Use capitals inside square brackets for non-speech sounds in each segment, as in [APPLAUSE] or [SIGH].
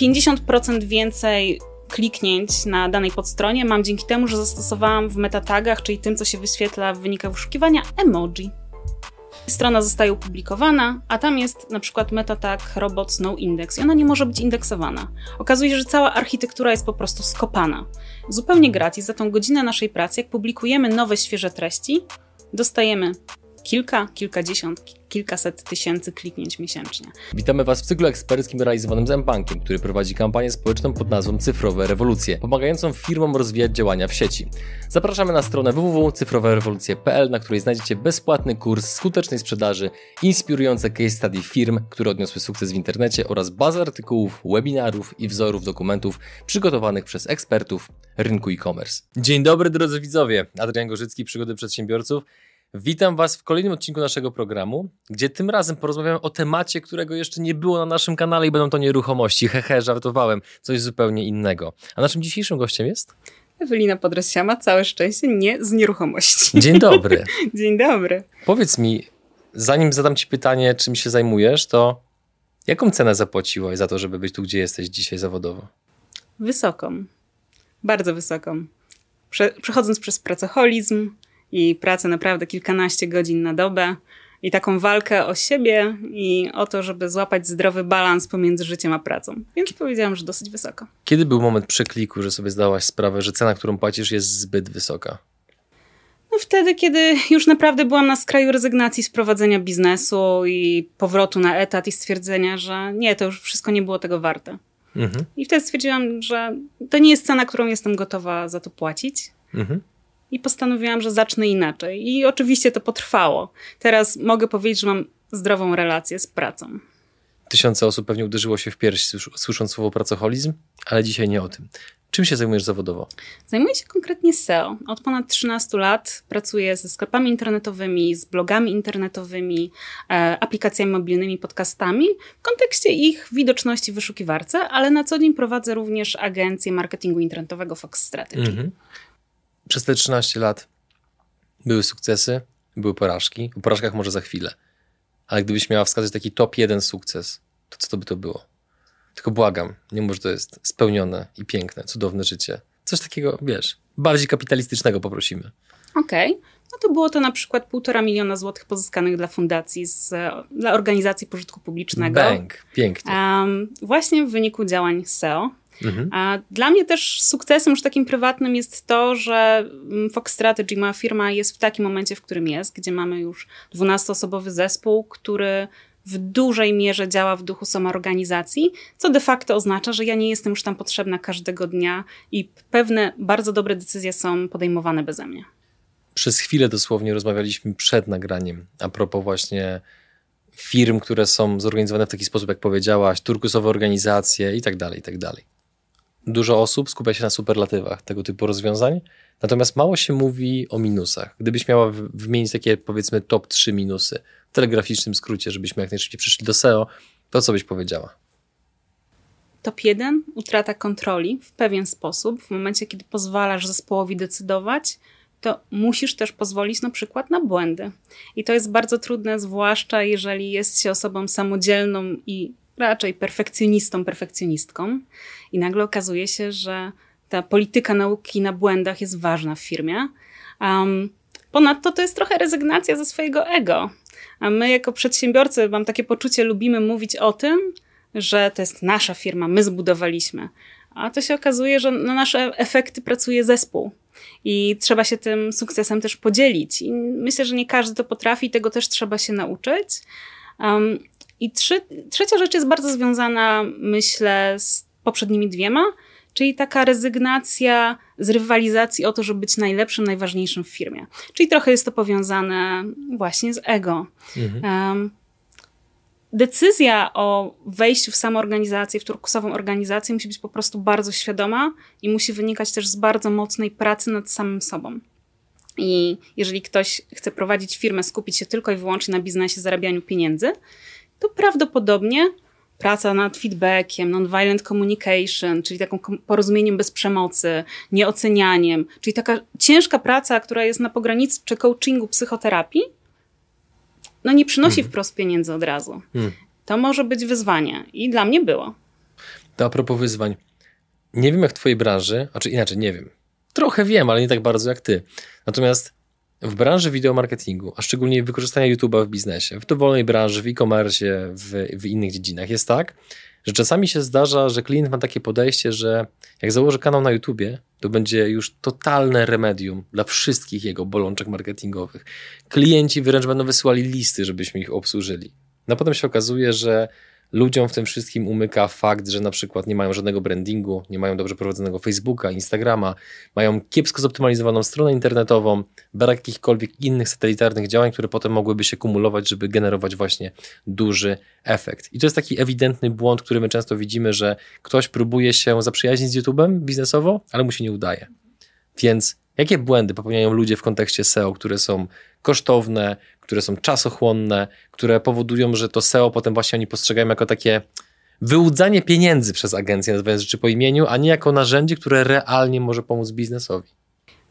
50% więcej kliknięć na danej podstronie mam dzięki temu, że zastosowałam w metatagach, czyli tym, co się wyświetla w wynikach wyszukiwania, emoji. Strona zostaje opublikowana, a tam jest na przykład metatag robots no index i ona nie może być indeksowana. Okazuje się, że cała architektura jest po prostu skopana. Zupełnie gratis za tą godzinę naszej pracy, jak publikujemy nowe, świeże treści, dostajemy kilka, kilkadziesiąt, kilkaset tysięcy kliknięć miesięcznie. Witamy Was w cyklu eksperckim realizowanym z M-Bankiem, który prowadzi kampanię społeczną pod nazwą Cyfrowe Rewolucje, pomagającą firmom rozwijać działania w sieci. Zapraszamy na stronę www.cyfrowerewolucje.pl, na której znajdziecie bezpłatny kurs skutecznej sprzedaży, inspirujące case study firm, które odniosły sukces w internecie oraz bazę artykułów, webinarów i wzorów dokumentów przygotowanych przez ekspertów rynku e-commerce. Dzień dobry drodzy widzowie, Adrian Gorzycki, Przygody Przedsiębiorców. Witam Was w kolejnym odcinku naszego programu, gdzie tym razem porozmawiamy o temacie, którego jeszcze nie było na naszym kanale i będą to nieruchomości. Hehe, żartowałem, coś zupełnie innego. A naszym dzisiejszym gościem jest? Ewelina Podrosiama, całe szczęście, nie z nieruchomości. Dzień dobry. [LAUGHS] Dzień dobry. Powiedz mi, zanim zadam Ci pytanie, czym się zajmujesz, to jaką cenę zapłaciłaś za to, żeby być tu, gdzie jesteś dzisiaj zawodowo? Wysoką. Bardzo wysoką. Prze przechodząc przez pracoholizm, i pracę naprawdę kilkanaście godzin na dobę i taką walkę o siebie i o to, żeby złapać zdrowy balans pomiędzy życiem a pracą. Więc powiedziałam, że dosyć wysoko. Kiedy był moment przekliku, że sobie zdałaś sprawę, że cena, którą płacisz, jest zbyt wysoka? No wtedy, kiedy już naprawdę byłam na skraju rezygnacji z prowadzenia biznesu i powrotu na etat i stwierdzenia, że nie, to już wszystko nie było tego warte. Mhm. I wtedy stwierdziłam, że to nie jest cena, którą jestem gotowa za to płacić. Mhm i postanowiłam, że zacznę inaczej. I oczywiście to potrwało. Teraz mogę powiedzieć, że mam zdrową relację z pracą. Tysiące osób pewnie uderzyło się w pierś słysząc słowo pracoholizm, ale dzisiaj nie o tym. Czym się zajmujesz zawodowo? Zajmuję się konkretnie SEO. Od ponad 13 lat pracuję ze sklepami internetowymi, z blogami internetowymi, e, aplikacjami mobilnymi, podcastami w kontekście ich widoczności w wyszukiwarce, ale na co dzień prowadzę również agencję marketingu internetowego Fox Strategy. Mhm przez te 13 lat były sukcesy, były porażki. O porażkach może za chwilę. Ale gdybyś miała wskazać taki top jeden sukces, to co to by to było? Tylko błagam, nie mów, że to jest spełnione i piękne, cudowne życie. Coś takiego, wiesz, bardziej kapitalistycznego poprosimy. Okej. Okay. No to było to na przykład półtora miliona złotych pozyskanych dla fundacji, z, dla organizacji pożytku publicznego. Bank, pięknie. Um, właśnie w wyniku działań SEO. Mhm. A dla mnie też sukcesem już takim prywatnym jest to, że mm, Fox Strategy, moja firma, jest w takim momencie, w którym jest, gdzie mamy już 12-osobowy zespół, który w dużej mierze działa w duchu samoorganizacji, co de facto oznacza, że ja nie jestem już tam potrzebna każdego dnia i pewne bardzo dobre decyzje są podejmowane beze mnie. Przez chwilę dosłownie rozmawialiśmy przed nagraniem a propos właśnie firm, które są zorganizowane w taki sposób, jak powiedziałaś, turkusowe organizacje i tak dalej, i tak dalej dużo osób skupia się na superlatywach tego typu rozwiązań, natomiast mało się mówi o minusach. Gdybyś miała wymienić takie powiedzmy top 3 minusy w telegraficznym skrócie, żebyśmy jak najszybciej przyszli do SEO, to co byś powiedziała? Top 1 utrata kontroli w pewien sposób. W momencie, kiedy pozwalasz zespołowi decydować, to musisz też pozwolić na przykład na błędy. I to jest bardzo trudne, zwłaszcza jeżeli jest się osobą samodzielną i raczej perfekcjonistą, perfekcjonistką. I nagle okazuje się, że ta polityka nauki na błędach jest ważna w firmie. Um, ponadto to jest trochę rezygnacja ze swojego ego. A my, jako przedsiębiorcy, mam takie poczucie, lubimy mówić o tym, że to jest nasza firma, my zbudowaliśmy. A to się okazuje, że na nasze efekty pracuje zespół. I trzeba się tym sukcesem też podzielić. I myślę, że nie każdy to potrafi, tego też trzeba się nauczyć. Um, I trzy, trzecia rzecz jest bardzo związana, myślę, z poprzednimi dwiema, czyli taka rezygnacja z rywalizacji o to, żeby być najlepszym, najważniejszym w firmie. Czyli trochę jest to powiązane właśnie z ego. Mhm. Um, decyzja o wejściu w samoorganizację, w turkusową organizację musi być po prostu bardzo świadoma i musi wynikać też z bardzo mocnej pracy nad samym sobą. I jeżeli ktoś chce prowadzić firmę, skupić się tylko i wyłącznie na biznesie, zarabianiu pieniędzy, to prawdopodobnie praca nad feedbackiem, non-violent communication, czyli taką porozumieniem bez przemocy, nieocenianiem, czyli taka ciężka praca, która jest na pogranicy coachingu, psychoterapii, no nie przynosi hmm. wprost pieniędzy od razu. Hmm. To może być wyzwanie i dla mnie było. To a propos wyzwań. Nie wiem jak w twojej branży, znaczy inaczej, nie wiem. Trochę wiem, ale nie tak bardzo jak ty. Natomiast w branży wideomarketingu, a szczególnie wykorzystania YouTube'a w biznesie, w dowolnej branży, w e-commerce, w, w innych dziedzinach, jest tak, że czasami się zdarza, że klient ma takie podejście, że jak założy kanał na YouTubie, to będzie już totalne remedium dla wszystkich jego bolączek marketingowych. Klienci wręcz będą wysyłali listy, żebyśmy ich obsłużyli. No potem się okazuje, że ludziom w tym wszystkim umyka fakt, że na przykład nie mają żadnego brandingu, nie mają dobrze prowadzonego Facebooka, Instagrama, mają kiepsko zoptymalizowaną stronę internetową, brak jakichkolwiek innych satelitarnych działań, które potem mogłyby się kumulować, żeby generować właśnie duży efekt. I to jest taki ewidentny błąd, który my często widzimy, że ktoś próbuje się zaprzyjaźnić z YouTube'em biznesowo, ale mu się nie udaje. Więc jakie błędy popełniają ludzie w kontekście SEO, które są kosztowne, które są czasochłonne, które powodują, że to SEO potem właśnie oni postrzegają jako takie wyłudzanie pieniędzy przez agencję, nazywając rzeczy po imieniu, a nie jako narzędzie, które realnie może pomóc biznesowi.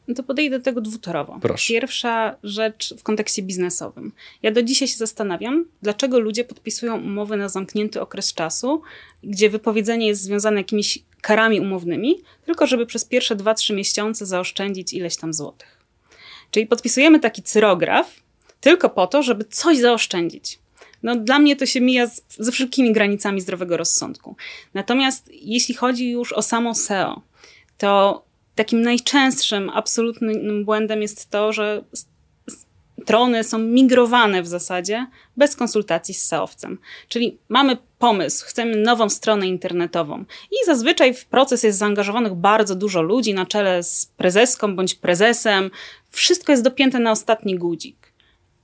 No to podejdę do tego dwutorowo. Proszę. Pierwsza rzecz w kontekście biznesowym. Ja do dzisiaj się zastanawiam, dlaczego ludzie podpisują umowy na zamknięty okres czasu, gdzie wypowiedzenie jest związane jakimiś karami umownymi, tylko żeby przez pierwsze 2-3 miesiące zaoszczędzić ileś tam złotych. Czyli podpisujemy taki cyrograf tylko po to, żeby coś zaoszczędzić. No, dla mnie to się mija z, ze wszelkimi granicami zdrowego rozsądku. Natomiast jeśli chodzi już o samo SEO, to takim najczęstszym, absolutnym błędem jest to, że strony są migrowane w zasadzie bez konsultacji z SEOwcem. Czyli mamy pomysł, chcemy nową stronę internetową i zazwyczaj w proces jest zaangażowanych bardzo dużo ludzi na czele z prezeską bądź prezesem. Wszystko jest dopięte na ostatni guzik.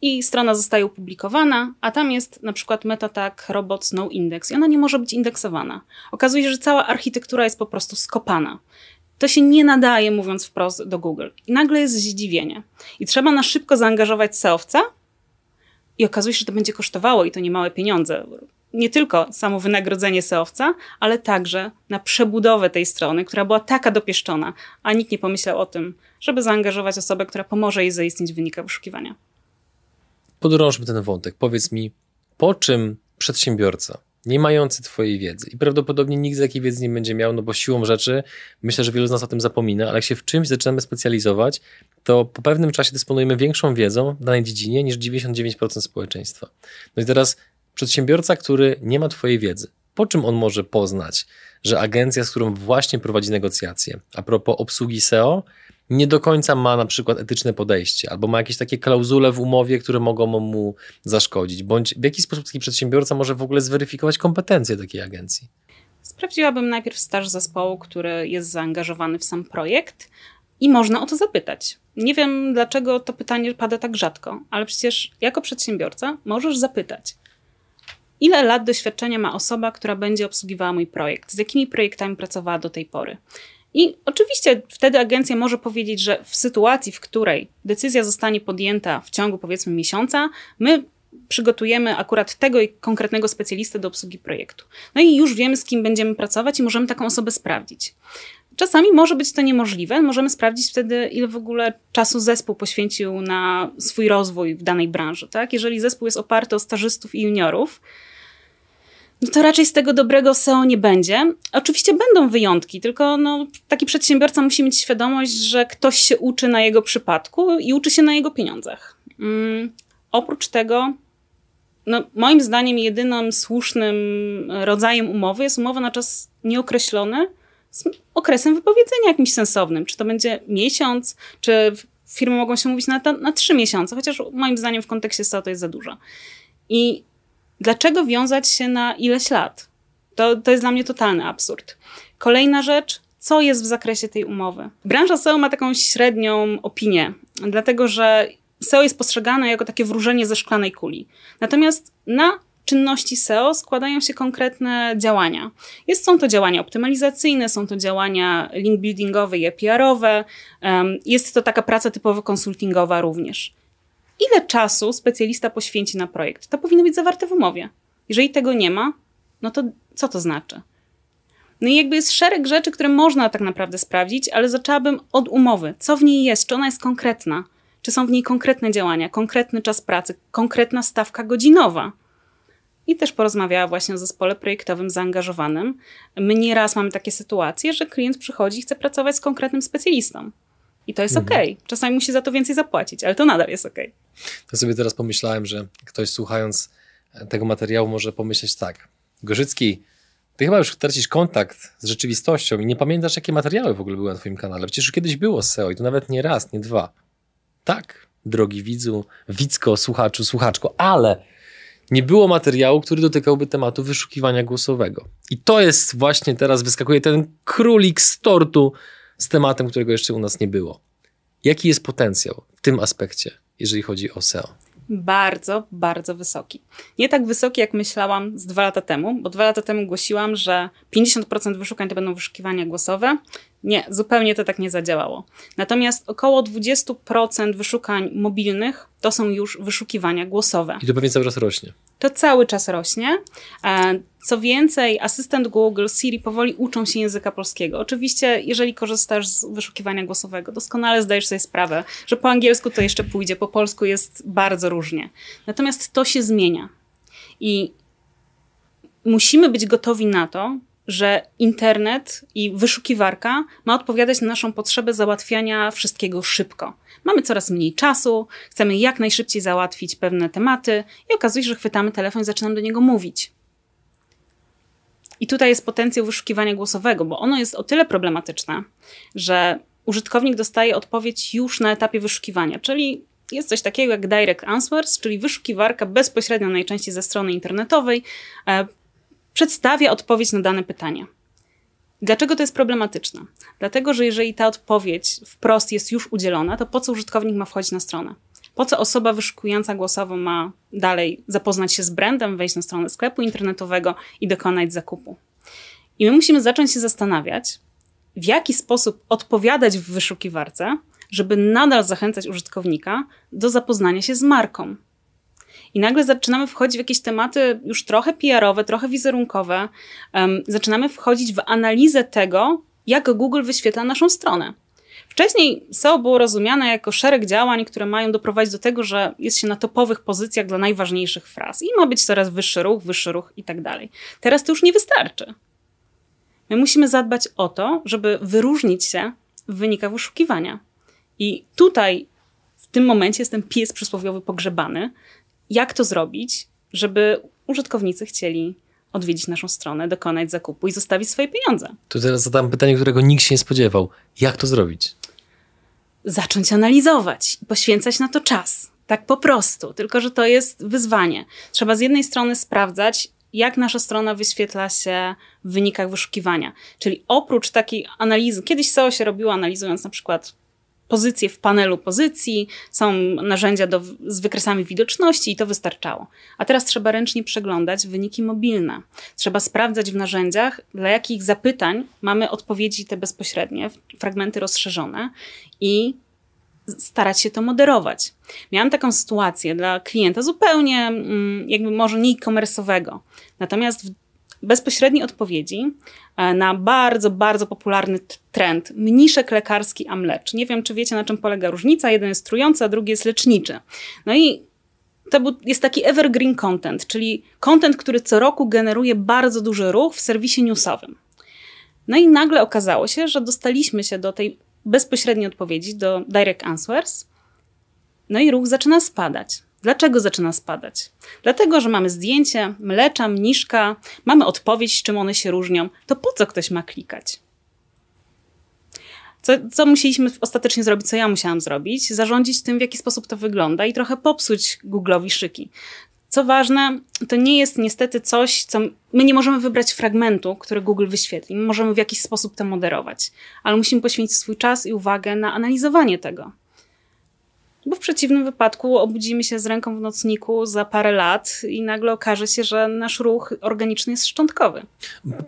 I strona zostaje opublikowana, a tam jest na przykład metatag robots no index i ona nie może być indeksowana. Okazuje się, że cała architektura jest po prostu skopana. To się nie nadaje, mówiąc wprost, do Google. I nagle jest zdziwienie. I trzeba na szybko zaangażować seowca i okazuje się, że to będzie kosztowało i to nie małe pieniądze. Nie tylko samo wynagrodzenie seowca, ale także na przebudowę tej strony, która była taka dopieszczona, a nikt nie pomyślał o tym, żeby zaangażować osobę, która pomoże jej zaistnieć w wynikach wyszukiwania. Podrążmy ten wątek. Powiedz mi, po czym przedsiębiorca, nie mający Twojej wiedzy i prawdopodobnie nikt z jakiej wiedzy nie będzie miał, no bo siłą rzeczy, myślę, że wielu z nas o tym zapomina, ale jak się w czymś zaczynamy specjalizować, to po pewnym czasie dysponujemy większą wiedzą w danej dziedzinie niż 99% społeczeństwa. No i teraz przedsiębiorca, który nie ma Twojej wiedzy, po czym on może poznać, że agencja, z którą właśnie prowadzi negocjacje, a propos obsługi SEO, nie do końca ma na przykład etyczne podejście, albo ma jakieś takie klauzule w umowie, które mogą mu zaszkodzić, bądź w jaki sposób taki przedsiębiorca może w ogóle zweryfikować kompetencje takiej agencji? Sprawdziłabym najpierw staż zespołu, który jest zaangażowany w sam projekt i można o to zapytać. Nie wiem, dlaczego to pytanie pada tak rzadko, ale przecież jako przedsiębiorca możesz zapytać, ile lat doświadczenia ma osoba, która będzie obsługiwała mój projekt, z jakimi projektami pracowała do tej pory. I oczywiście wtedy agencja może powiedzieć, że w sytuacji, w której decyzja zostanie podjęta w ciągu powiedzmy miesiąca, my przygotujemy akurat tego konkretnego specjalistę do obsługi projektu. No i już wiemy, z kim będziemy pracować i możemy taką osobę sprawdzić. Czasami może być to niemożliwe. Możemy sprawdzić wtedy, ile w ogóle czasu zespół poświęcił na swój rozwój w danej branży. Tak? Jeżeli zespół jest oparty o stażystów i juniorów, no to raczej z tego dobrego SEO nie będzie. Oczywiście będą wyjątki, tylko no, taki przedsiębiorca musi mieć świadomość, że ktoś się uczy na jego przypadku i uczy się na jego pieniądzach. Mm, oprócz tego, no, moim zdaniem, jedynym słusznym rodzajem umowy jest umowa na czas nieokreślony z okresem wypowiedzenia jakimś sensownym. Czy to będzie miesiąc, czy firmy mogą się mówić na, na trzy miesiące, chociaż moim zdaniem w kontekście SEO to jest za dużo. I Dlaczego wiązać się na ileś lat? To, to jest dla mnie totalny absurd. Kolejna rzecz, co jest w zakresie tej umowy? Branża SEO ma taką średnią opinię, dlatego że SEO jest postrzegane jako takie wróżenie ze szklanej kuli. Natomiast na czynności SEO składają się konkretne działania. Jest, są to działania optymalizacyjne, są to działania link buildingowe i APR-owe, jest to taka praca typowo konsultingowa również ile czasu specjalista poświęci na projekt. To powinno być zawarte w umowie. Jeżeli tego nie ma, no to co to znaczy? No i jakby jest szereg rzeczy, które można tak naprawdę sprawdzić, ale zaczęłabym od umowy. Co w niej jest? Czy ona jest konkretna? Czy są w niej konkretne działania, konkretny czas pracy, konkretna stawka godzinowa? i też porozmawiała właśnie o zespole projektowym zaangażowanym. My nieraz mamy takie sytuacje, że klient przychodzi i chce pracować z konkretnym specjalistą. I to jest mhm. ok. Czasami musi za to więcej zapłacić, ale to nadal jest ok. To sobie teraz pomyślałem, że ktoś słuchając tego materiału może pomyśleć tak. Gorzycki, ty chyba już tracisz kontakt z rzeczywistością i nie pamiętasz, jakie materiały w ogóle były na twoim kanale. Przecież już kiedyś było SEO i to nawet nie raz, nie dwa. Tak, drogi widzu, widzko, słuchaczu, słuchaczko, ale nie było materiału, który dotykałby tematu wyszukiwania głosowego. I to jest właśnie teraz wyskakuje ten królik z tortu z tematem, którego jeszcze u nas nie było. Jaki jest potencjał w tym aspekcie, jeżeli chodzi o SEO? Bardzo, bardzo wysoki. Nie tak wysoki, jak myślałam z dwa lata temu, bo dwa lata temu głosiłam, że 50% wyszukań to będą wyszukiwania głosowe. Nie, zupełnie to tak nie zadziałało. Natomiast około 20% wyszukań mobilnych to są już wyszukiwania głosowe. I to pewnie cały czas rośnie to cały czas rośnie. E, co więcej, asystent Google, Siri powoli uczą się języka polskiego. Oczywiście, jeżeli korzystasz z wyszukiwania głosowego, doskonale zdajesz sobie sprawę, że po angielsku to jeszcze pójdzie, po polsku jest bardzo różnie. Natomiast to się zmienia. I musimy być gotowi na to, że internet i wyszukiwarka ma odpowiadać na naszą potrzebę załatwiania wszystkiego szybko. Mamy coraz mniej czasu, chcemy jak najszybciej załatwić pewne tematy i okazuje się, że chwytamy telefon i zaczynamy do niego mówić. I tutaj jest potencjał wyszukiwania głosowego, bo ono jest o tyle problematyczne, że użytkownik dostaje odpowiedź już na etapie wyszukiwania, czyli jest coś takiego jak Direct Answers, czyli wyszukiwarka bezpośrednio najczęściej ze strony internetowej e, przedstawia odpowiedź na dane pytanie. Dlaczego to jest problematyczne? Dlatego, że jeżeli ta odpowiedź wprost jest już udzielona, to po co użytkownik ma wchodzić na stronę? Po co osoba wyszukująca głosowo ma dalej zapoznać się z brandem, wejść na stronę sklepu internetowego i dokonać zakupu? I my musimy zacząć się zastanawiać, w jaki sposób odpowiadać w wyszukiwarce, żeby nadal zachęcać użytkownika do zapoznania się z marką, i nagle zaczynamy wchodzić w jakieś tematy już trochę PR-owe, trochę wizerunkowe. Um, zaczynamy wchodzić w analizę tego, jak Google wyświetla naszą stronę. Wcześniej SEO było rozumiane jako szereg działań, które mają doprowadzić do tego, że jest się na topowych pozycjach dla najważniejszych fraz i ma być coraz wyższy ruch, wyższy ruch i tak dalej. Teraz to już nie wystarczy. My musimy zadbać o to, żeby wyróżnić się w wynikach wyszukiwania. I tutaj w tym momencie jest ten pies przysłowiowy pogrzebany, jak to zrobić, żeby użytkownicy chcieli odwiedzić naszą stronę, dokonać zakupu i zostawić swoje pieniądze. To teraz zadam pytanie, którego nikt się nie spodziewał. Jak to zrobić? Zacząć analizować i poświęcać na to czas. Tak po prostu. Tylko, że to jest wyzwanie. Trzeba z jednej strony sprawdzać, jak nasza strona wyświetla się w wynikach wyszukiwania. Czyli oprócz takiej analizy, kiedyś SEO się robiło analizując na przykład pozycje w panelu pozycji, są narzędzia do, z wykresami widoczności i to wystarczało. A teraz trzeba ręcznie przeglądać wyniki mobilne. Trzeba sprawdzać w narzędziach, dla jakich zapytań mamy odpowiedzi te bezpośrednie, fragmenty rozszerzone i starać się to moderować. Miałam taką sytuację dla klienta zupełnie mm, jakby może nie e-commerce'owego. Natomiast w bezpośredniej odpowiedzi e, na bardzo, bardzo popularny trend mniszek lekarski a mlecz. Nie wiem, czy wiecie, na czym polega różnica. Jeden jest trujący, a drugi jest leczniczy. No i to jest taki evergreen content, czyli content, który co roku generuje bardzo duży ruch w serwisie newsowym. No i nagle okazało się, że dostaliśmy się do tej bezpośredniej odpowiedzi, do direct answers, no i ruch zaczyna spadać. Dlaczego zaczyna spadać? Dlatego, że mamy zdjęcie mlecza, mniszka, mamy odpowiedź, czym one się różnią. To po co ktoś ma klikać? Co, co musieliśmy ostatecznie zrobić, co ja musiałam zrobić? Zarządzić tym, w jaki sposób to wygląda i trochę popsuć Google'owi szyki. Co ważne, to nie jest niestety coś, co my nie możemy wybrać fragmentu, który Google wyświetli. My możemy w jakiś sposób to moderować, ale musimy poświęcić swój czas i uwagę na analizowanie tego. Bo w przeciwnym wypadku obudzimy się z ręką w nocniku za parę lat i nagle okaże się, że nasz ruch organiczny jest szczątkowy.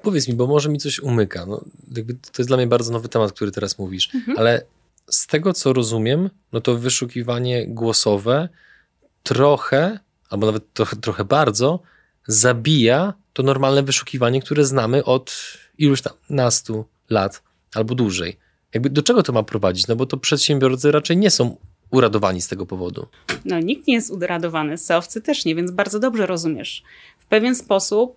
Powiedz mi, bo może mi coś umyka. No, to jest dla mnie bardzo nowy temat, który teraz mówisz, mhm. ale z tego co rozumiem, no to wyszukiwanie głosowe trochę, albo nawet trochę, trochę bardzo, zabija to normalne wyszukiwanie, które znamy od iluś tam nastu lat albo dłużej. Jakby do czego to ma prowadzić? No bo to przedsiębiorcy raczej nie są uradowani z tego powodu? No, nikt nie jest uradowany, seowcy też nie, więc bardzo dobrze rozumiesz. w pewien sposób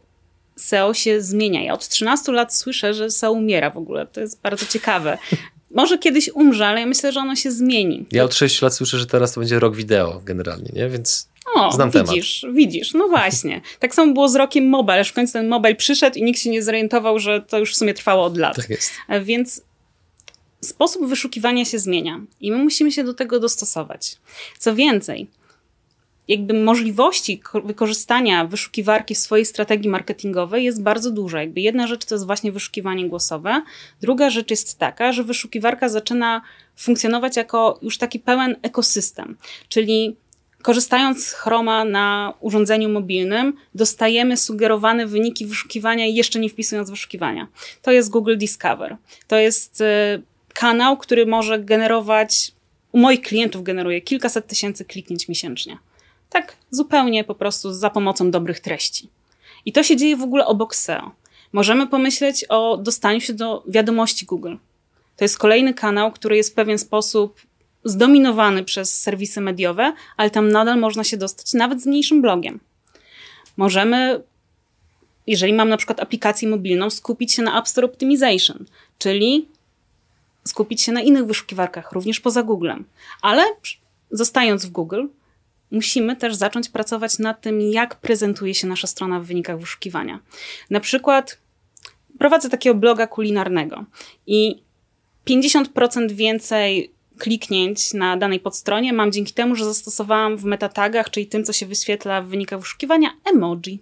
SEO się zmienia. Ja od 13 lat słyszę, że SEO umiera w ogóle. To jest bardzo ciekawe. Może kiedyś umrze, ale ja myślę, że ono się zmieni. Ja od 6 lat słyszę, że teraz to będzie rok wideo generalnie, nie? Więc o, Znam widzisz, temat. widzisz, no właśnie. Tak samo było z rokiem mobile, aż w końcu ten mobile przyszedł i nikt się nie zorientował, że to już w sumie trwało od lat. Tak jest. Więc sposób wyszukiwania się zmienia i my musimy się do tego dostosować. Co więcej, jakby możliwości wykorzystania wyszukiwarki w swojej strategii marketingowej jest bardzo dużo. Jakby jedna rzecz to jest właśnie wyszukiwanie głosowe, druga rzecz jest taka, że wyszukiwarka zaczyna funkcjonować jako już taki pełen ekosystem, czyli korzystając z Chroma na urządzeniu mobilnym, dostajemy sugerowane wyniki wyszukiwania jeszcze nie wpisując wyszukiwania. To jest Google Discover. To jest y, kanał, który może generować, u moich klientów generuje kilkaset tysięcy kliknięć miesięcznie. Tak zupełnie po prostu za pomocą dobrych treści. I to się dzieje w ogóle obok SEO. Możemy pomyśleć o dostaniu się do wiadomości Google. To jest kolejny kanał, który jest w pewien sposób zdominowany przez serwisy mediowe, ale tam nadal można się dostać nawet z mniejszym blogiem. Możemy, jeżeli mam na przykład aplikację mobilną, skupić się na App Store Optimization, czyli skupić się na innych wyszukiwarkach, również poza Googlem. Ale zostając w Google, musimy też zacząć pracować nad tym, jak prezentuje się nasza strona w wynikach wyszukiwania. Na przykład prowadzę takiego bloga kulinarnego i 50% więcej kliknięć na danej podstronie mam dzięki temu, że zastosowałam w metatagach, czyli tym, co się wyświetla w wynikach wyszukiwania, emoji.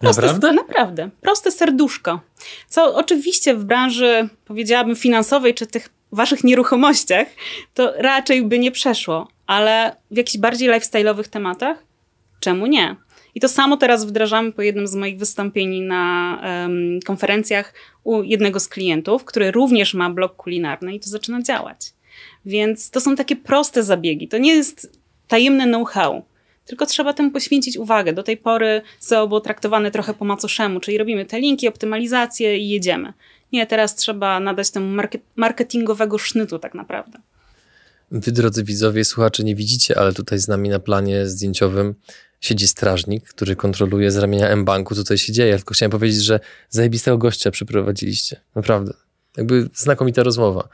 Proste, naprawdę? Naprawdę. Proste serduszko. Co oczywiście w branży, powiedziałabym, finansowej, czy tych waszych nieruchomościach, to raczej by nie przeszło, ale w jakichś bardziej lifestyle'owych tematach, czemu nie? I to samo teraz wdrażamy po jednym z moich wystąpień na um, konferencjach u jednego z klientów, który również ma blog kulinarny i to zaczyna działać. Więc to są takie proste zabiegi. To nie jest tajemne know-how, tylko trzeba temu poświęcić uwagę. Do tej pory SEO było traktowane trochę po macoszemu, czyli robimy te linki, optymalizację i jedziemy. Nie, teraz trzeba nadać temu marketingowego sznytu tak naprawdę. Wy, drodzy widzowie, słuchacze, nie widzicie, ale tutaj z nami na planie zdjęciowym siedzi strażnik, który kontroluje z ramienia M-Banku, co tutaj się dzieje. Tylko chciałem powiedzieć, że zajebistego gościa przyprowadziliście. Naprawdę. Jakby znakomita rozmowa.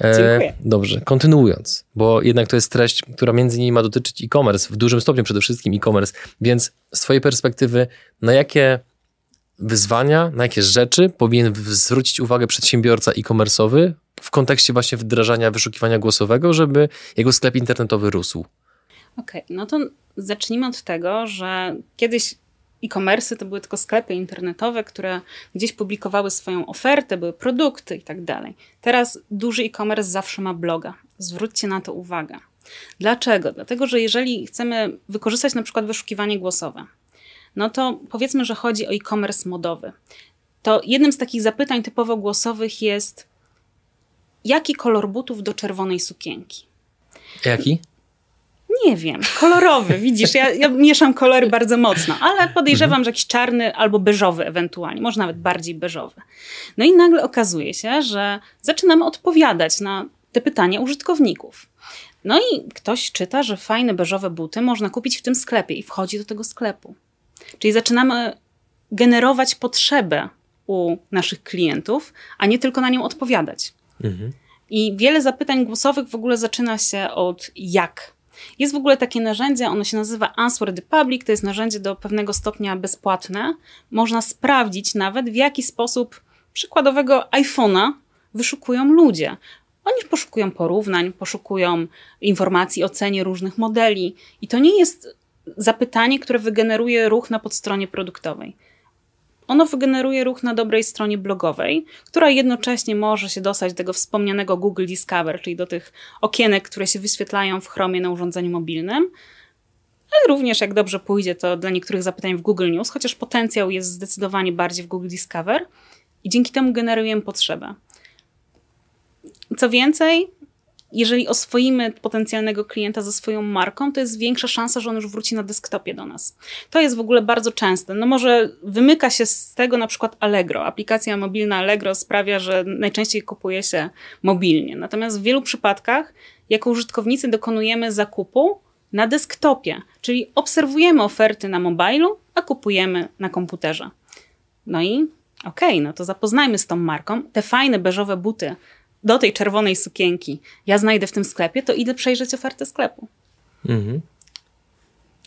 E, Dziękuję. dobrze, kontynuując, bo jednak to jest treść, która między innymi ma dotyczyć e-commerce, w dużym stopniu przede wszystkim e-commerce, więc z twojej perspektywy, na jakie wyzwania, na jakie rzeczy powinien zwrócić uwagę przedsiębiorca e-commerce'owy w kontekście właśnie wdrażania wyszukiwania głosowego, żeby jego sklep internetowy rósł? Okej, okay, no to zacznijmy od tego, że kiedyś e-commerce to były tylko sklepy internetowe, które gdzieś publikowały swoją ofertę, były produkty i tak dalej. Teraz duży e-commerce zawsze ma bloga. Zwróćcie na to uwagę. Dlaczego? Dlatego, że jeżeli chcemy wykorzystać na przykład wyszukiwanie głosowe, no to powiedzmy, że chodzi o e-commerce modowy. To jednym z takich zapytań typowo głosowych jest jaki kolor butów do czerwonej sukienki? Jaki? Nie wiem, kolorowy, widzisz, ja, ja, mieszam kolory bardzo mocno, ale podejrzewam, mhm. że jakiś czarny albo beżowy ewentualnie, może nawet bardziej beżowy. No i nagle okazuje się, że zaczynamy odpowiadać na te pytania użytkowników. No i ktoś czyta, że fajne beżowe buty można kupić w tym sklepie i wchodzi do tego sklepu. Czyli zaczynamy generować potrzebę u naszych klientów, a nie tylko na nią odpowiadać. Mhm. I wiele zapytań głosowych w ogóle zaczyna się od jak jest w ogóle takie narzędzie, ono się nazywa Answer the Public, to jest narzędzie do pewnego stopnia bezpłatne. Można sprawdzić nawet, w jaki sposób przykładowego iPhone'a wyszukują ludzie. Oni poszukują porównań, poszukują informacji o cenie różnych modeli i to nie jest zapytanie, które wygeneruje ruch na podstronie produktowej ono wygeneruje ruch na dobrej stronie blogowej, która jednocześnie może się dostać do tego wspomnianego Google Discover, czyli do tych okienek, które się wyświetlają w Chromie na urządzeniu mobilnym. Ale również, jak dobrze pójdzie, to dla niektórych zapytań w Google News, chociaż potencjał jest zdecydowanie bardziej w Google Discover i dzięki temu generujemy potrzebę. Co więcej, jeżeli oswoimy potencjalnego klienta ze swoją marką, to jest większa szansa, że on już wróci na desktopie do nas. To jest w ogóle bardzo częste. No może wymyka się z tego na przykład Allegro. Aplikacja mobilna Allegro sprawia, że najczęściej kupuje się mobilnie. Natomiast w wielu przypadkach jako użytkownicy dokonujemy zakupu na desktopie, czyli obserwujemy oferty na mobilu, a kupujemy na komputerze. No i okej, okay, no to zapoznajmy z tą marką. Te fajne beżowe buty do tej czerwonej sukienki ja znajdę w tym sklepie, to idę przejrzeć ofertę sklepu. Mhm.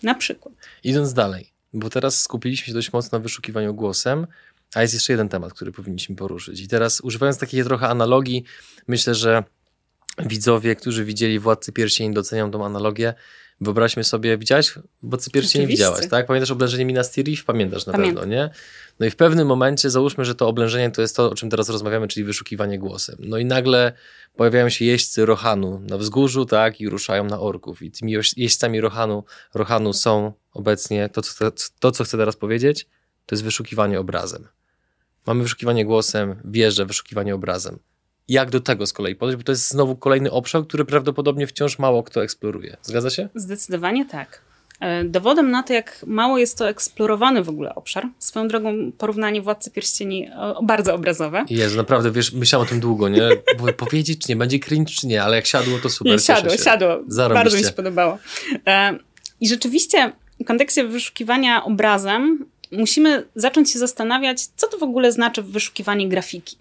Na przykład. Idąc dalej, bo teraz skupiliśmy się dość mocno na wyszukiwaniu głosem, a jest jeszcze jeden temat, który powinniśmy poruszyć. I teraz używając takiej trochę analogii, myślę, że widzowie, którzy widzieli Władcy Pierścieni docenią tą analogię. Wyobraźmy sobie, widziałeś Władcy Pierścieni? Widziałaś, tak? Pamiętasz oblężenie Minas Tirith? Pamiętasz na Pamiętam. pewno, nie? No i w pewnym momencie, załóżmy, że to oblężenie to jest to, o czym teraz rozmawiamy, czyli wyszukiwanie głosem. No i nagle pojawiają się jeźdźcy Rohanu na wzgórzu, tak? I ruszają na orków. I tymi jeźdźcami Rohanu, Rohanu są obecnie, to co, to co chcę teraz powiedzieć, to jest wyszukiwanie obrazem. Mamy wyszukiwanie głosem, wieżę, wyszukiwanie obrazem jak do tego z kolei podejść, bo to jest znowu kolejny obszar, który prawdopodobnie wciąż mało kto eksploruje. Zgadza się? Zdecydowanie tak. E, dowodem na to, jak mało jest to eksplorowany w ogóle obszar, swoją drogą porównanie Władcy Pierścieni o, bardzo obrazowe. Jezu, naprawdę, wiesz, myślałam o tym długo, nie? [LAUGHS] powiedzieć, czy nie, będzie cringe, czy nie, ale jak siadło, to super. Nie, siadło, siadło. Zarobiście. Bardzo mi się podobało. E, I rzeczywiście w kontekście wyszukiwania obrazem musimy zacząć się zastanawiać, co to w ogóle znaczy wyszukiwanie grafiki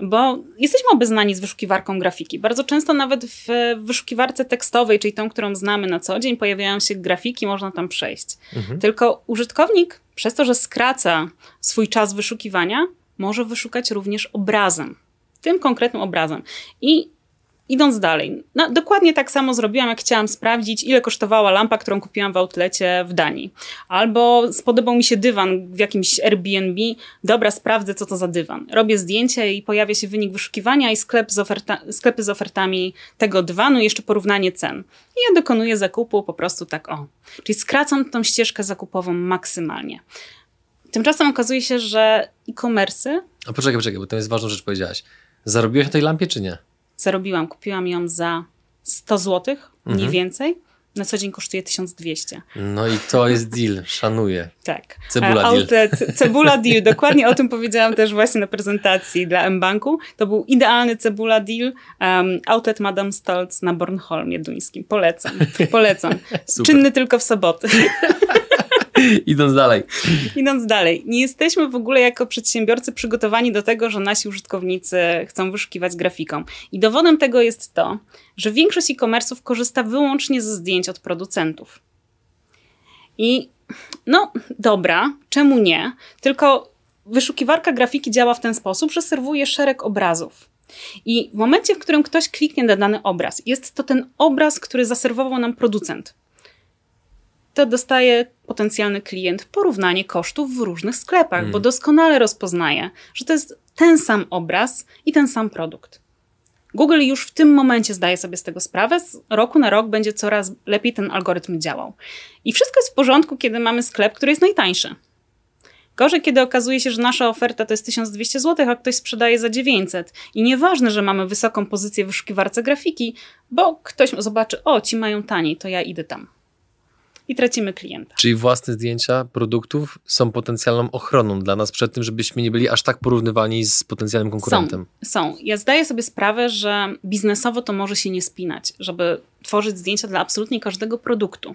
bo jesteśmy obeznani z wyszukiwarką grafiki. Bardzo często nawet w wyszukiwarce tekstowej, czyli tą, którą znamy na co dzień, pojawiają się grafiki, można tam przejść. Mhm. Tylko użytkownik, przez to, że skraca swój czas wyszukiwania, może wyszukać również obrazem. Tym konkretnym obrazem. I Idąc dalej, no, dokładnie tak samo zrobiłam, jak chciałam sprawdzić, ile kosztowała lampa, którą kupiłam w outlecie w Danii. Albo spodobał mi się dywan w jakimś Airbnb. Dobra, sprawdzę, co to za dywan. Robię zdjęcie i pojawia się wynik wyszukiwania i sklep z oferta sklepy z ofertami tego dywanu, jeszcze porównanie cen. I ja dokonuję zakupu po prostu tak o. Czyli skracam tą ścieżkę zakupową maksymalnie. Tymczasem okazuje się, że e-commerce. A poczekaj, poczekaj, bo to jest ważna rzecz, powiedziałaś. Zarobiłeś na tej lampie, czy nie? Zarobiłam. Kupiłam ją za 100 zł, mniej mhm. więcej. Na co dzień kosztuje 1200. No i to jest deal, szanuję. Tak. Cebula Outlet, deal. Cebula deal, dokładnie o tym powiedziałam też właśnie na prezentacji dla mBanku. To był idealny cebula deal. Um, outlet Madame Stolz na Bornholmie duńskim. Polecam, polecam. [LAUGHS] Czynny tylko w soboty. [LAUGHS] [LAUGHS] Idąc dalej. Idąc dalej. Nie jesteśmy w ogóle jako przedsiębiorcy przygotowani do tego, że nasi użytkownicy chcą wyszukiwać grafiką. I dowodem tego jest to, że większość e-commerce'ów korzysta wyłącznie ze zdjęć od producentów. I no dobra, czemu nie? Tylko wyszukiwarka grafiki działa w ten sposób, że serwuje szereg obrazów. I w momencie, w którym ktoś kliknie na dany obraz, jest to ten obraz, który zaserwował nam producent to dostaje potencjalny klient porównanie kosztów w różnych sklepach, mm. bo doskonale rozpoznaje, że to jest ten sam obraz i ten sam produkt. Google już w tym momencie zdaje sobie z tego sprawę, z roku na rok będzie coraz lepiej ten algorytm działał. I wszystko jest w porządku, kiedy mamy sklep, który jest najtańszy. Gorzej, kiedy okazuje się, że nasza oferta to jest 1200 zł, a ktoś sprzedaje za 900. I nieważne, że mamy wysoką pozycję w wyszukiwarce grafiki, bo ktoś zobaczy, o, ci mają taniej, to ja idę tam i tracimy klienta. Czyli własne zdjęcia produktów są potencjalną ochroną dla nas przed tym, żebyśmy nie byli aż tak porównywani z potencjalnym konkurentem. Są, są. Ja zdaję sobie sprawę, że biznesowo to może się nie spinać, żeby tworzyć zdjęcia dla absolutnie każdego produktu.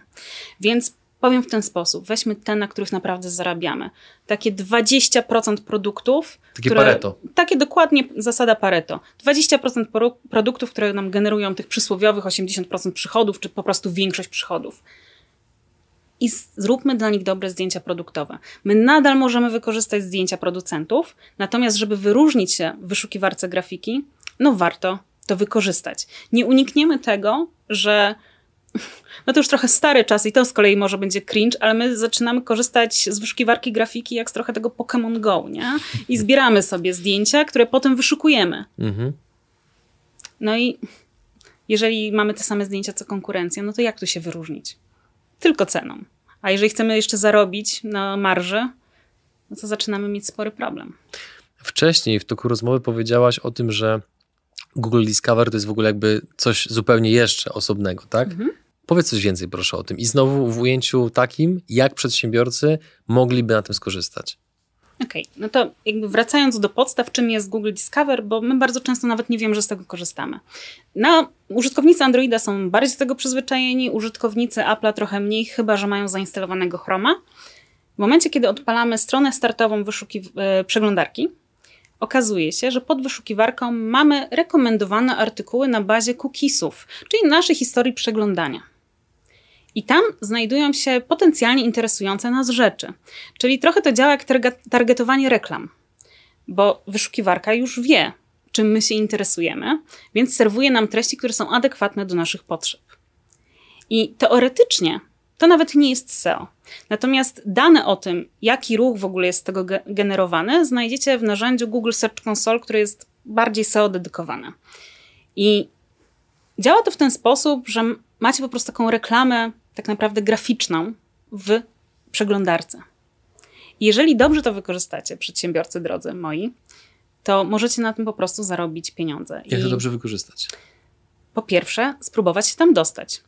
Więc powiem w ten sposób, weźmy te, na których naprawdę zarabiamy. Takie 20% produktów. Takie które, Pareto. Takie dokładnie zasada Pareto. 20% produktów, które nam generują tych przysłowiowych 80% przychodów, czy po prostu większość przychodów i zróbmy dla nich dobre zdjęcia produktowe. My nadal możemy wykorzystać zdjęcia producentów, natomiast żeby wyróżnić się w wyszukiwarce grafiki, no warto to wykorzystać. Nie unikniemy tego, że [LAUGHS] no to już trochę stary czas i to z kolei może będzie cringe, ale my zaczynamy korzystać z wyszukiwarki grafiki jak z trochę tego Pokémon Go, nie? I zbieramy sobie zdjęcia, które potem wyszukujemy. Mhm. No i jeżeli mamy te same zdjęcia co konkurencja, no to jak tu się wyróżnić? Tylko ceną. A jeżeli chcemy jeszcze zarobić na marży, no to zaczynamy mieć spory problem. Wcześniej w toku rozmowy powiedziałaś o tym, że Google Discover to jest w ogóle jakby coś zupełnie jeszcze osobnego, tak? Mhm. Powiedz coś więcej proszę o tym. I znowu w ujęciu takim, jak przedsiębiorcy mogliby na tym skorzystać. Okej, okay. no to jakby wracając do podstaw, czym jest Google Discover, bo my bardzo często nawet nie wiemy, że z tego korzystamy. No, użytkownicy Androida są bardziej do tego przyzwyczajeni, użytkownicy Apple'a trochę mniej, chyba że mają zainstalowanego Chroma. W momencie, kiedy odpalamy stronę startową wyszuki e, przeglądarki, okazuje się, że pod wyszukiwarką mamy rekomendowane artykuły na bazie cookiesów, czyli naszej historii przeglądania. I tam znajdują się potencjalnie interesujące nas rzeczy. Czyli trochę to działa jak targetowanie reklam, bo wyszukiwarka już wie, czym my się interesujemy, więc serwuje nam treści, które są adekwatne do naszych potrzeb. I teoretycznie to nawet nie jest SEO. Natomiast dane o tym, jaki ruch w ogóle jest z tego generowany, znajdziecie w narzędziu Google Search Console, które jest bardziej SEO dedykowane. I działa to w ten sposób, że macie po prostu taką reklamę tak naprawdę graficzną w przeglądarce. Jeżeli dobrze to wykorzystacie, przedsiębiorcy drodzy moi, to możecie na tym po prostu zarobić pieniądze. Jak I to dobrze wykorzystać? Po pierwsze, spróbować się tam dostać.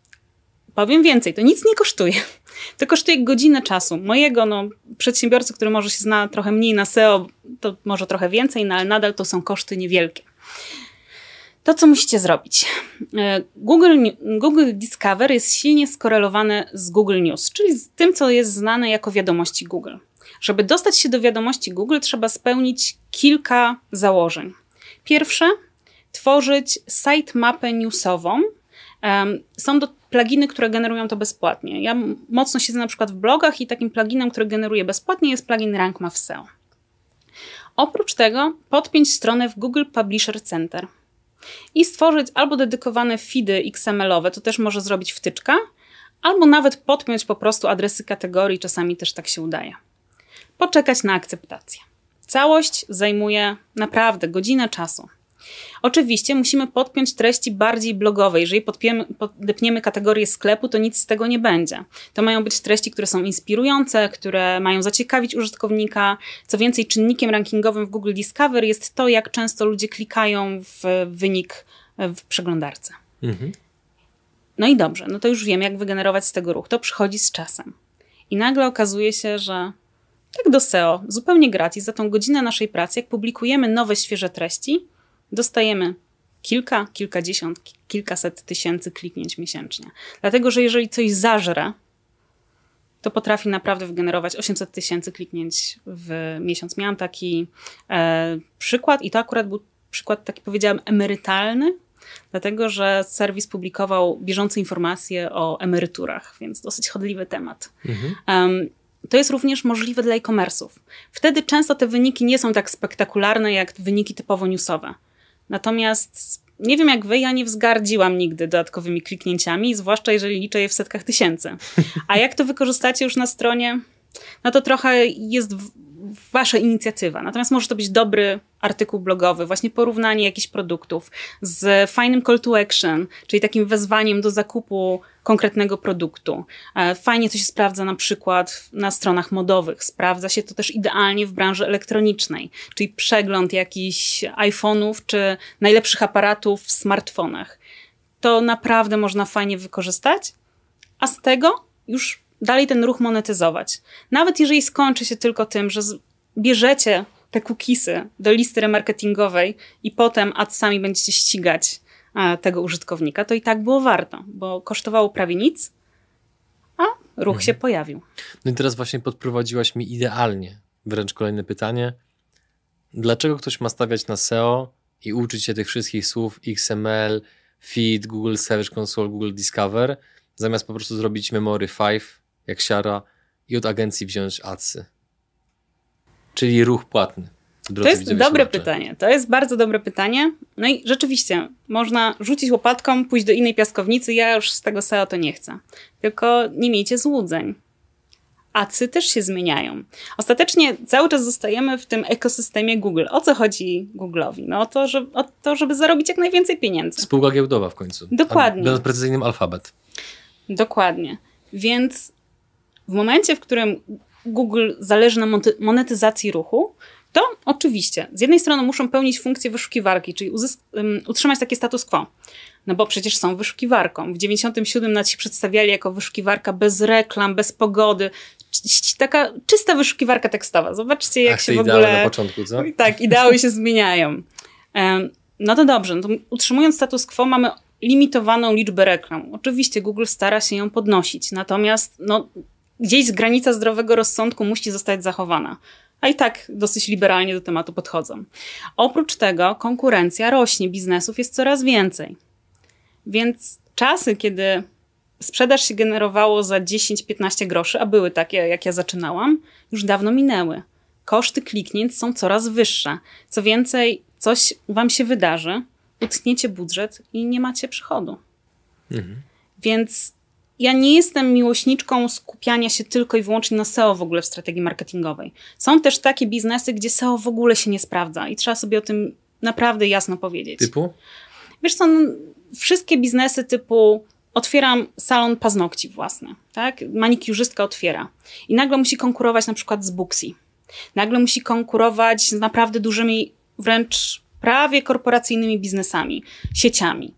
Powiem więcej, to nic nie kosztuje. [LAUGHS] To kosztuje godzinę czasu. Mojego no, przedsiębiorcy, który może się zna trochę mniej na SEO, to może trochę więcej, no, ale nadal to są koszty niewielkie. To, co musicie zrobić. E, Google, Google Discover jest silnie skorelowany z Google News, czyli z tym, co jest znane jako wiadomości Google. Żeby dostać się do wiadomości Google, trzeba spełnić kilka założeń. Pierwsze, tworzyć sitemapę newsową. Są do pluginy, które generują to bezpłatnie. Ja mocno siedzę na przykład w blogach i takim pluginem, który generuje bezpłatnie jest plugin RankMath SEO. Oprócz tego podpiąć stronę w Google Publisher Center i stworzyć albo dedykowane feedy XML-owe, to też może zrobić wtyczka, albo nawet podpiąć po prostu adresy kategorii, czasami też tak się udaje. Poczekać na akceptację. Całość zajmuje naprawdę godzinę czasu. Oczywiście musimy podpiąć treści bardziej blogowe. Jeżeli podpiemy, podepniemy kategorię sklepu, to nic z tego nie będzie. To mają być treści, które są inspirujące, które mają zaciekawić użytkownika. Co więcej, czynnikiem rankingowym w Google Discover jest to, jak często ludzie klikają w wynik w przeglądarce. Mhm. No i dobrze, no to już wiem, jak wygenerować z tego ruch. To przychodzi z czasem. I nagle okazuje się, że tak do SEO, zupełnie gratis, za tą godzinę naszej pracy, jak publikujemy nowe, świeże treści, dostajemy kilka, kilkadziesiąt, kilkaset tysięcy kliknięć miesięcznie. Dlatego, że jeżeli coś zażre, to potrafi naprawdę wygenerować 800 tysięcy kliknięć w miesiąc. Miałam taki e, przykład i to akurat był przykład taki powiedziałam emerytalny, dlatego że serwis publikował bieżące informacje o emeryturach, więc dosyć chodliwy temat. Mhm. Um, to jest również możliwe dla e-commerce'ów. Wtedy często te wyniki nie są tak spektakularne jak wyniki typowo newsowe. Natomiast nie wiem jak wy, ja nie wzgardziłam nigdy dodatkowymi kliknięciami, zwłaszcza jeżeli liczę je w setkach tysięcy. A jak to wykorzystacie już na stronie, no to trochę jest wasza inicjatywa. Natomiast może to być dobry artykuł blogowy, właśnie porównanie jakichś produktów z fajnym call to action, czyli takim wezwaniem do zakupu konkretnego produktu. E, fajnie to się sprawdza na przykład na stronach modowych. Sprawdza się to też idealnie w branży elektronicznej, czyli przegląd jakichś iPhone'ów czy najlepszych aparatów w smartfonach. To naprawdę można fajnie wykorzystać, a z tego już dalej ten ruch monetyzować. Nawet jeżeli skończy się tylko tym, że bierzecie te cookiesy do listy remarketingowej i potem adsami będziecie ścigać tego użytkownika, to i tak było warto, bo kosztowało prawie nic, a ruch mhm. się pojawił. No i teraz właśnie podprowadziłaś mi idealnie wręcz kolejne pytanie. Dlaczego ktoś ma stawiać na SEO i uczyć się tych wszystkich słów XML, Feed, Google Search Console, Google Discover, zamiast po prostu zrobić Memory 5, jak siara, i od agencji wziąć adsy? Czyli ruch płatny. To jest dobre pytanie. To jest bardzo dobre pytanie. No i rzeczywiście, można rzucić łopatką, pójść do innej piaskownicy. Ja już z tego SEO to nie chcę. Tylko nie miejcie złudzeń. Acy też się zmieniają. Ostatecznie cały czas zostajemy w tym ekosystemie Google. O co chodzi Google'owi? No o to, żeby, o to, żeby zarobić jak najwięcej pieniędzy. Spółka giełdowa w końcu. Dokładnie. Będąc precyzyjnym alfabet. Dokładnie. Więc w momencie, w którym Google zależy na monetyzacji ruchu, to oczywiście, z jednej strony muszą pełnić funkcję wyszukiwarki, czyli um, utrzymać takie status quo. No bo przecież są wyszukiwarką. W 97 nas się przedstawiali jako wyszukiwarka bez reklam, bez pogody. Taka czysta wyszukiwarka tekstowa. Zobaczcie, jak Ach, się w ogóle. na początku, co? [LAUGHS] Tak, ideały się zmieniają. No to dobrze, no to utrzymując status quo, mamy limitowaną liczbę reklam. Oczywiście Google stara się ją podnosić, natomiast no, gdzieś granica zdrowego rozsądku musi zostać zachowana. A i tak dosyć liberalnie do tematu podchodzą. Oprócz tego konkurencja rośnie, biznesów jest coraz więcej. Więc czasy, kiedy sprzedaż się generowało za 10-15 groszy, a były takie, jak ja zaczynałam, już dawno minęły. Koszty kliknięć są coraz wyższe. Co więcej, coś wam się wydarzy, utniecie budżet i nie macie przychodu. Mhm. Więc ja nie jestem miłośniczką skupiania się tylko i wyłącznie na SEO w ogóle w strategii marketingowej. Są też takie biznesy, gdzie SEO w ogóle się nie sprawdza i trzeba sobie o tym naprawdę jasno powiedzieć. Typu? Wiesz co, no, wszystkie biznesy typu otwieram salon paznokci własny, tak? Manikiurzystka otwiera i nagle musi konkurować na przykład z Booksy. Nagle musi konkurować z naprawdę dużymi, wręcz prawie korporacyjnymi biznesami, sieciami.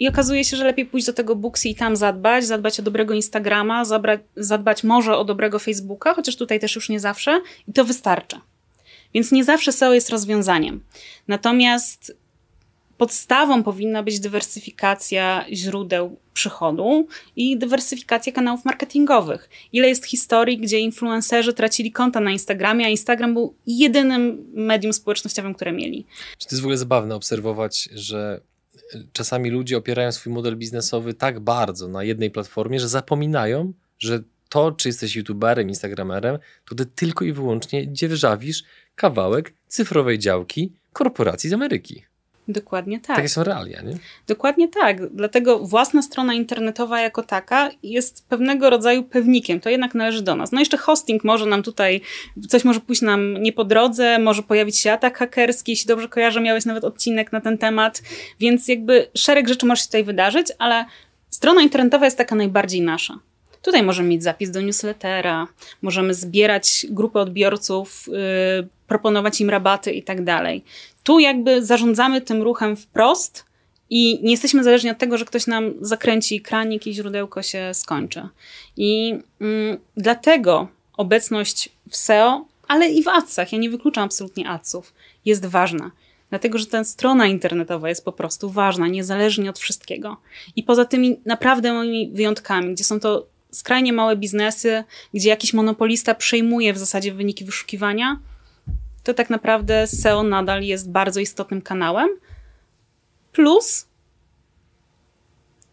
I okazuje się, że lepiej pójść do tego Booksy i tam zadbać, zadbać o dobrego Instagrama, zabrać, zadbać może o dobrego Facebooka, chociaż tutaj też już nie zawsze, i to wystarcza. Więc nie zawsze SEO jest rozwiązaniem. Natomiast podstawą powinna być dywersyfikacja źródeł przychodu i dywersyfikacja kanałów marketingowych. Ile jest historii, gdzie influencerzy tracili konta na Instagramie, a Instagram był jedynym medium społecznościowym, które mieli. Czy to jest w ogóle zabawne obserwować, że czasami ludzie opierają swój model biznesowy tak bardzo na jednej platformie, że zapominają, że to, czy jesteś youtuberem, instagramerem, to ty tylko i wyłącznie dzierżawisz kawałek cyfrowej działki korporacji z Ameryki. Dokładnie tak. Takie są realia, nie? Dokładnie tak. Dlatego własna strona internetowa jako taka jest pewnego rodzaju pewnikiem. To jednak należy do nas. No jeszcze hosting może nam tutaj, coś może pójść nam nie po drodze, może pojawić się atak hakerski. Jeśli dobrze kojarzę, miałeś nawet odcinek na ten temat. Więc jakby szereg rzeczy może się tutaj wydarzyć, ale strona internetowa jest taka najbardziej nasza. Tutaj możemy mieć zapis do newslettera, możemy zbierać grupę odbiorców, yy, proponować im rabaty i tak dalej. Tu jakby zarządzamy tym ruchem wprost i nie jesteśmy zależni od tego, że ktoś nam zakręci kranik i źródełko się skończy. I mm, dlatego obecność w SEO, ale i w adsach, ja nie wykluczam absolutnie adsów, jest ważna. Dlatego, że ta strona internetowa jest po prostu ważna, niezależnie od wszystkiego. I poza tymi naprawdę moimi wyjątkami, gdzie są to skrajnie małe biznesy, gdzie jakiś monopolista przejmuje w zasadzie wyniki wyszukiwania, to tak naprawdę SEO nadal jest bardzo istotnym kanałem. Plus,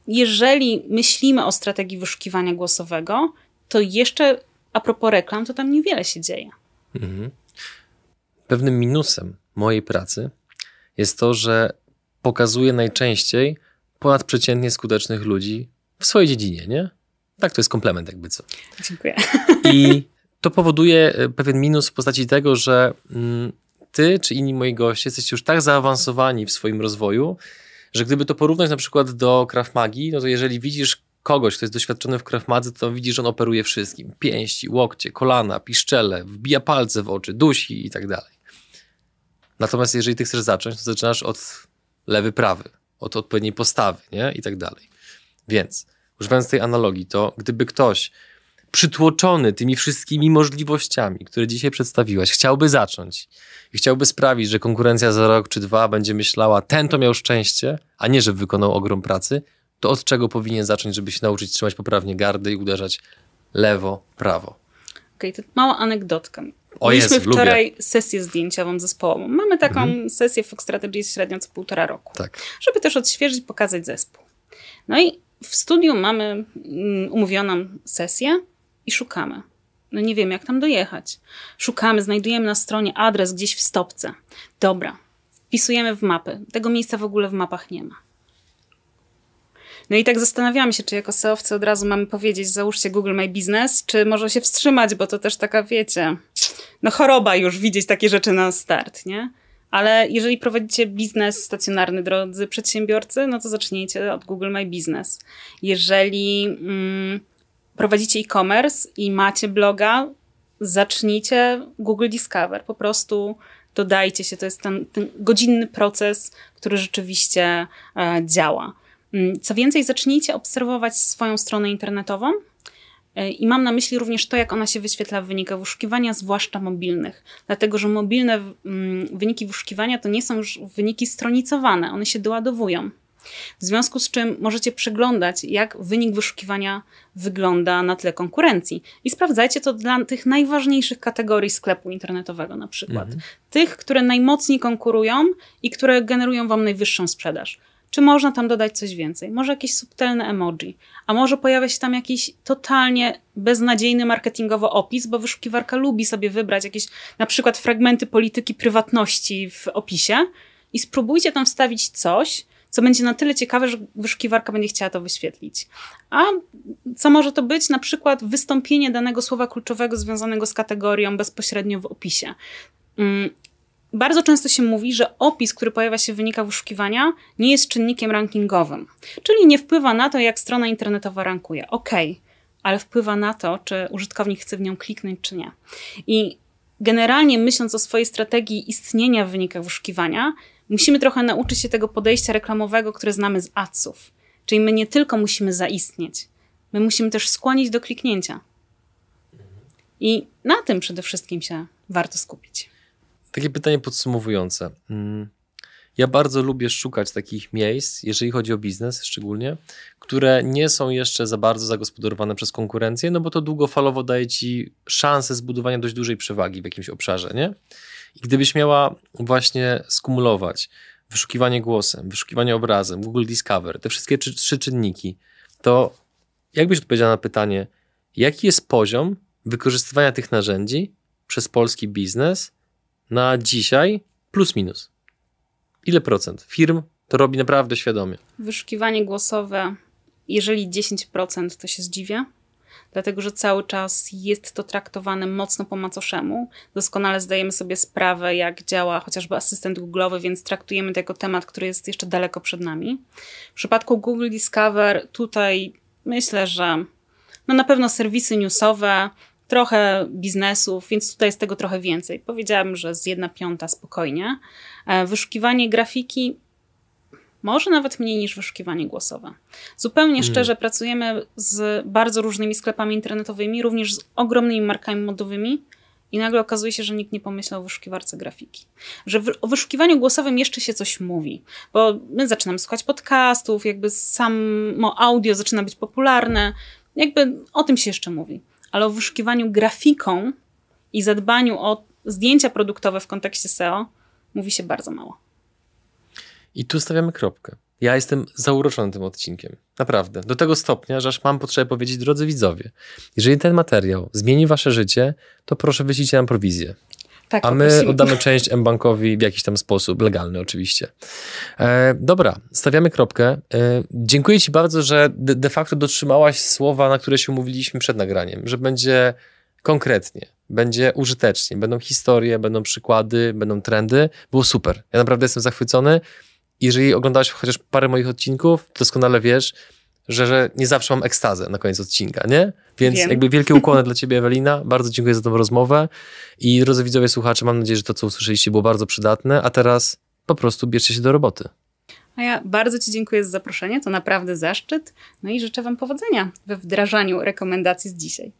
jeżeli myślimy o strategii wyszukiwania głosowego, to jeszcze a propos reklam, to tam niewiele się dzieje. Mhm. Pewnym minusem mojej pracy jest to, że pokazuję najczęściej ponadprzeciętnie skutecznych ludzi w swojej dziedzinie, nie? Tak, to jest komplement jakby co. Dziękuję. I to powoduje e, pewien minus w postaci tego, że mm, ty czy inni moi goście jesteście już tak zaawansowani w swoim rozwoju, że gdyby to porównać na przykład do Krav Magi, no to jeżeli widzisz kogoś, kto jest doświadczony w Krav Madze, to widzisz, że on operuje wszystkim. Pięści, łokcie, kolana, piszczele, wbija palce w oczy, dusi i tak dalej. Natomiast jeżeli ty chcesz zacząć, to zaczynasz od lewy, prawy, od odpowiedniej postawy, nie? I tak dalej. Więc, używając tej analogii, to gdyby ktoś przytłoczony tymi wszystkimi możliwościami, które dzisiaj przedstawiłaś, chciałby zacząć i chciałby sprawić, że konkurencja za rok czy dwa będzie myślała, ten to miał szczęście, a nie, że wykonał ogrom pracy, to od czego powinien zacząć, żeby się nauczyć trzymać poprawnie gardy i uderzać lewo, prawo? Okej, okay, to mała anegdotka. O Mieliśmy Jezu, wczoraj lubię. sesję zdjęciową zespołową. Mamy taką mhm. sesję Fox Strategy średnio co półtora roku. Tak. Żeby też odświeżyć, pokazać zespół. No i w studiu mamy mm, umówioną sesję i szukamy. No nie wiem, jak tam dojechać. Szukamy, znajdujemy na stronie adres gdzieś w stopce. Dobra, wpisujemy w mapy. Tego miejsca w ogóle w mapach nie ma. No i tak zastanawiamy się, czy jako SEOwcy od razu mamy powiedzieć, załóżcie Google My Business, czy może się wstrzymać, bo to też taka, wiecie, no choroba już widzieć takie rzeczy na start, nie? Ale jeżeli prowadzicie biznes stacjonarny, drodzy przedsiębiorcy, no to zacznijcie od Google My Business. Jeżeli... Mm, prowadzicie e-commerce i macie bloga, zacznijcie Google Discover. Po prostu dodajcie się. To jest ten, ten godzinny proces, który rzeczywiście e, działa. Mm, co więcej, zacznijcie obserwować swoją stronę internetową. E, I mam na myśli również to, jak ona się wyświetla w wynikach wyszukiwania, zwłaszcza mobilnych. Dlatego, że mobilne mm, wyniki wyszukiwania to nie są już wyniki stronicowane, one się doładowują. W związku z czym możecie przeglądać, jak wynik wyszukiwania wygląda na tle konkurencji. I sprawdzajcie to dla tych najważniejszych kategorii sklepu internetowego, na przykład. Mhm. Tych, które najmocniej konkurują i które generują Wam najwyższą sprzedaż. Czy można tam dodać coś więcej? Może jakieś subtelne emoji, a może pojawia się tam jakiś totalnie beznadziejny marketingowo opis, bo wyszukiwarka lubi sobie wybrać jakieś na przykład fragmenty polityki prywatności w opisie i spróbujcie tam wstawić coś, co będzie na tyle ciekawe, że wyszukiwarka będzie chciała to wyświetlić. A co może to być? Na przykład wystąpienie danego słowa kluczowego związanego z kategorią bezpośrednio w opisie. Bardzo często się mówi, że opis, który pojawia się w wynikach wyszukiwania, nie jest czynnikiem rankingowym, czyli nie wpływa na to, jak strona internetowa rankuje. Ok, ale wpływa na to, czy użytkownik chce w nią kliknąć, czy nie. I generalnie myśląc o swojej strategii istnienia w wynikach wyszukiwania, musimy trochę nauczyć się tego podejścia reklamowego, które znamy z adsów. Czyli my nie tylko musimy zaistnieć, my musimy też skłonić do kliknięcia. I na tym przede wszystkim się warto skupić. Takie pytanie podsumowujące. Mm, ja bardzo lubię szukać takich miejsc, jeżeli chodzi o biznes szczególnie, które nie są jeszcze za bardzo zagospodarowane przez konkurencję, no bo to długofalowo daje ci szansę zbudowania dość dużej przewagi w jakimś obszarze, nie? I gdybyś miała właśnie skumulować wyszukiwanie głosem, wyszukiwanie obrazem, Google Discover, te wszystkie trzy, trzy czynniki, to jakbyś odpowiedziała na pytanie, jaki jest poziom wykorzystywania tych narzędzi przez polski biznes na dzisiaj plus minus? Ile procent firm to robi naprawdę świadomie? Wyszukiwanie głosowe, jeżeli 10%, to się zdziwię dlatego że cały czas jest to traktowane mocno po macoszemu. Doskonale zdajemy sobie sprawę, jak działa chociażby asystent Google'owy, więc traktujemy to jako temat, który jest jeszcze daleko przed nami. W przypadku Google Discover tutaj myślę, że no na pewno serwisy newsowe, trochę biznesów, więc tutaj jest tego trochę więcej. Powiedziałabym, że z jedna piąta spokojnie. E, wyszukiwanie grafiki może nawet mniej niż wyszukiwanie głosowe. Zupełnie hmm. szczerze pracujemy z bardzo różnymi sklepami internetowymi, również z ogromnymi markami modowymi i nagle okazuje się, że nikt nie pomyślał o wyszukiwarce grafiki. Że w, o wyszukiwaniu głosowym jeszcze się coś mówi, bo my zaczynamy słuchać podcastów, jakby samo audio zaczyna być popularne, jakby o tym się jeszcze mówi. Ale o wyszukiwaniu grafiką i zadbaniu o zdjęcia produktowe w kontekście SEO mówi się bardzo mało. I tu stawiamy kropkę. Ja jestem zauroczony tym odcinkiem. Naprawdę. Do tego stopnia, że aż mam potrzebę powiedzieć, drodzy widzowie, jeżeli ten materiał zmieni wasze życie, to proszę wyślijcie nam prowizję. Tak, A my oddamy część M-Bankowi w jakiś tam sposób, legalny oczywiście. E, dobra, stawiamy kropkę. E, dziękuję Ci bardzo, że de, de facto dotrzymałaś słowa, na które się umówiliśmy przed nagraniem, że będzie konkretnie, będzie użytecznie, będą historie, będą przykłady, będą trendy. Było super. Ja naprawdę jestem zachwycony jeżeli oglądałeś chociaż parę moich odcinków, doskonale wiesz, że, że nie zawsze mam ekstazę na koniec odcinka, nie? Więc Wiem. jakby wielkie ukłony [LAUGHS] dla ciebie, Ewelina. Bardzo dziękuję za tę rozmowę. I drodzy widzowie, słuchacze, mam nadzieję, że to, co usłyszeliście, było bardzo przydatne. A teraz po prostu bierzcie się do roboty. A ja bardzo Ci dziękuję za zaproszenie. To naprawdę zaszczyt. No i życzę Wam powodzenia we wdrażaniu rekomendacji z dzisiaj.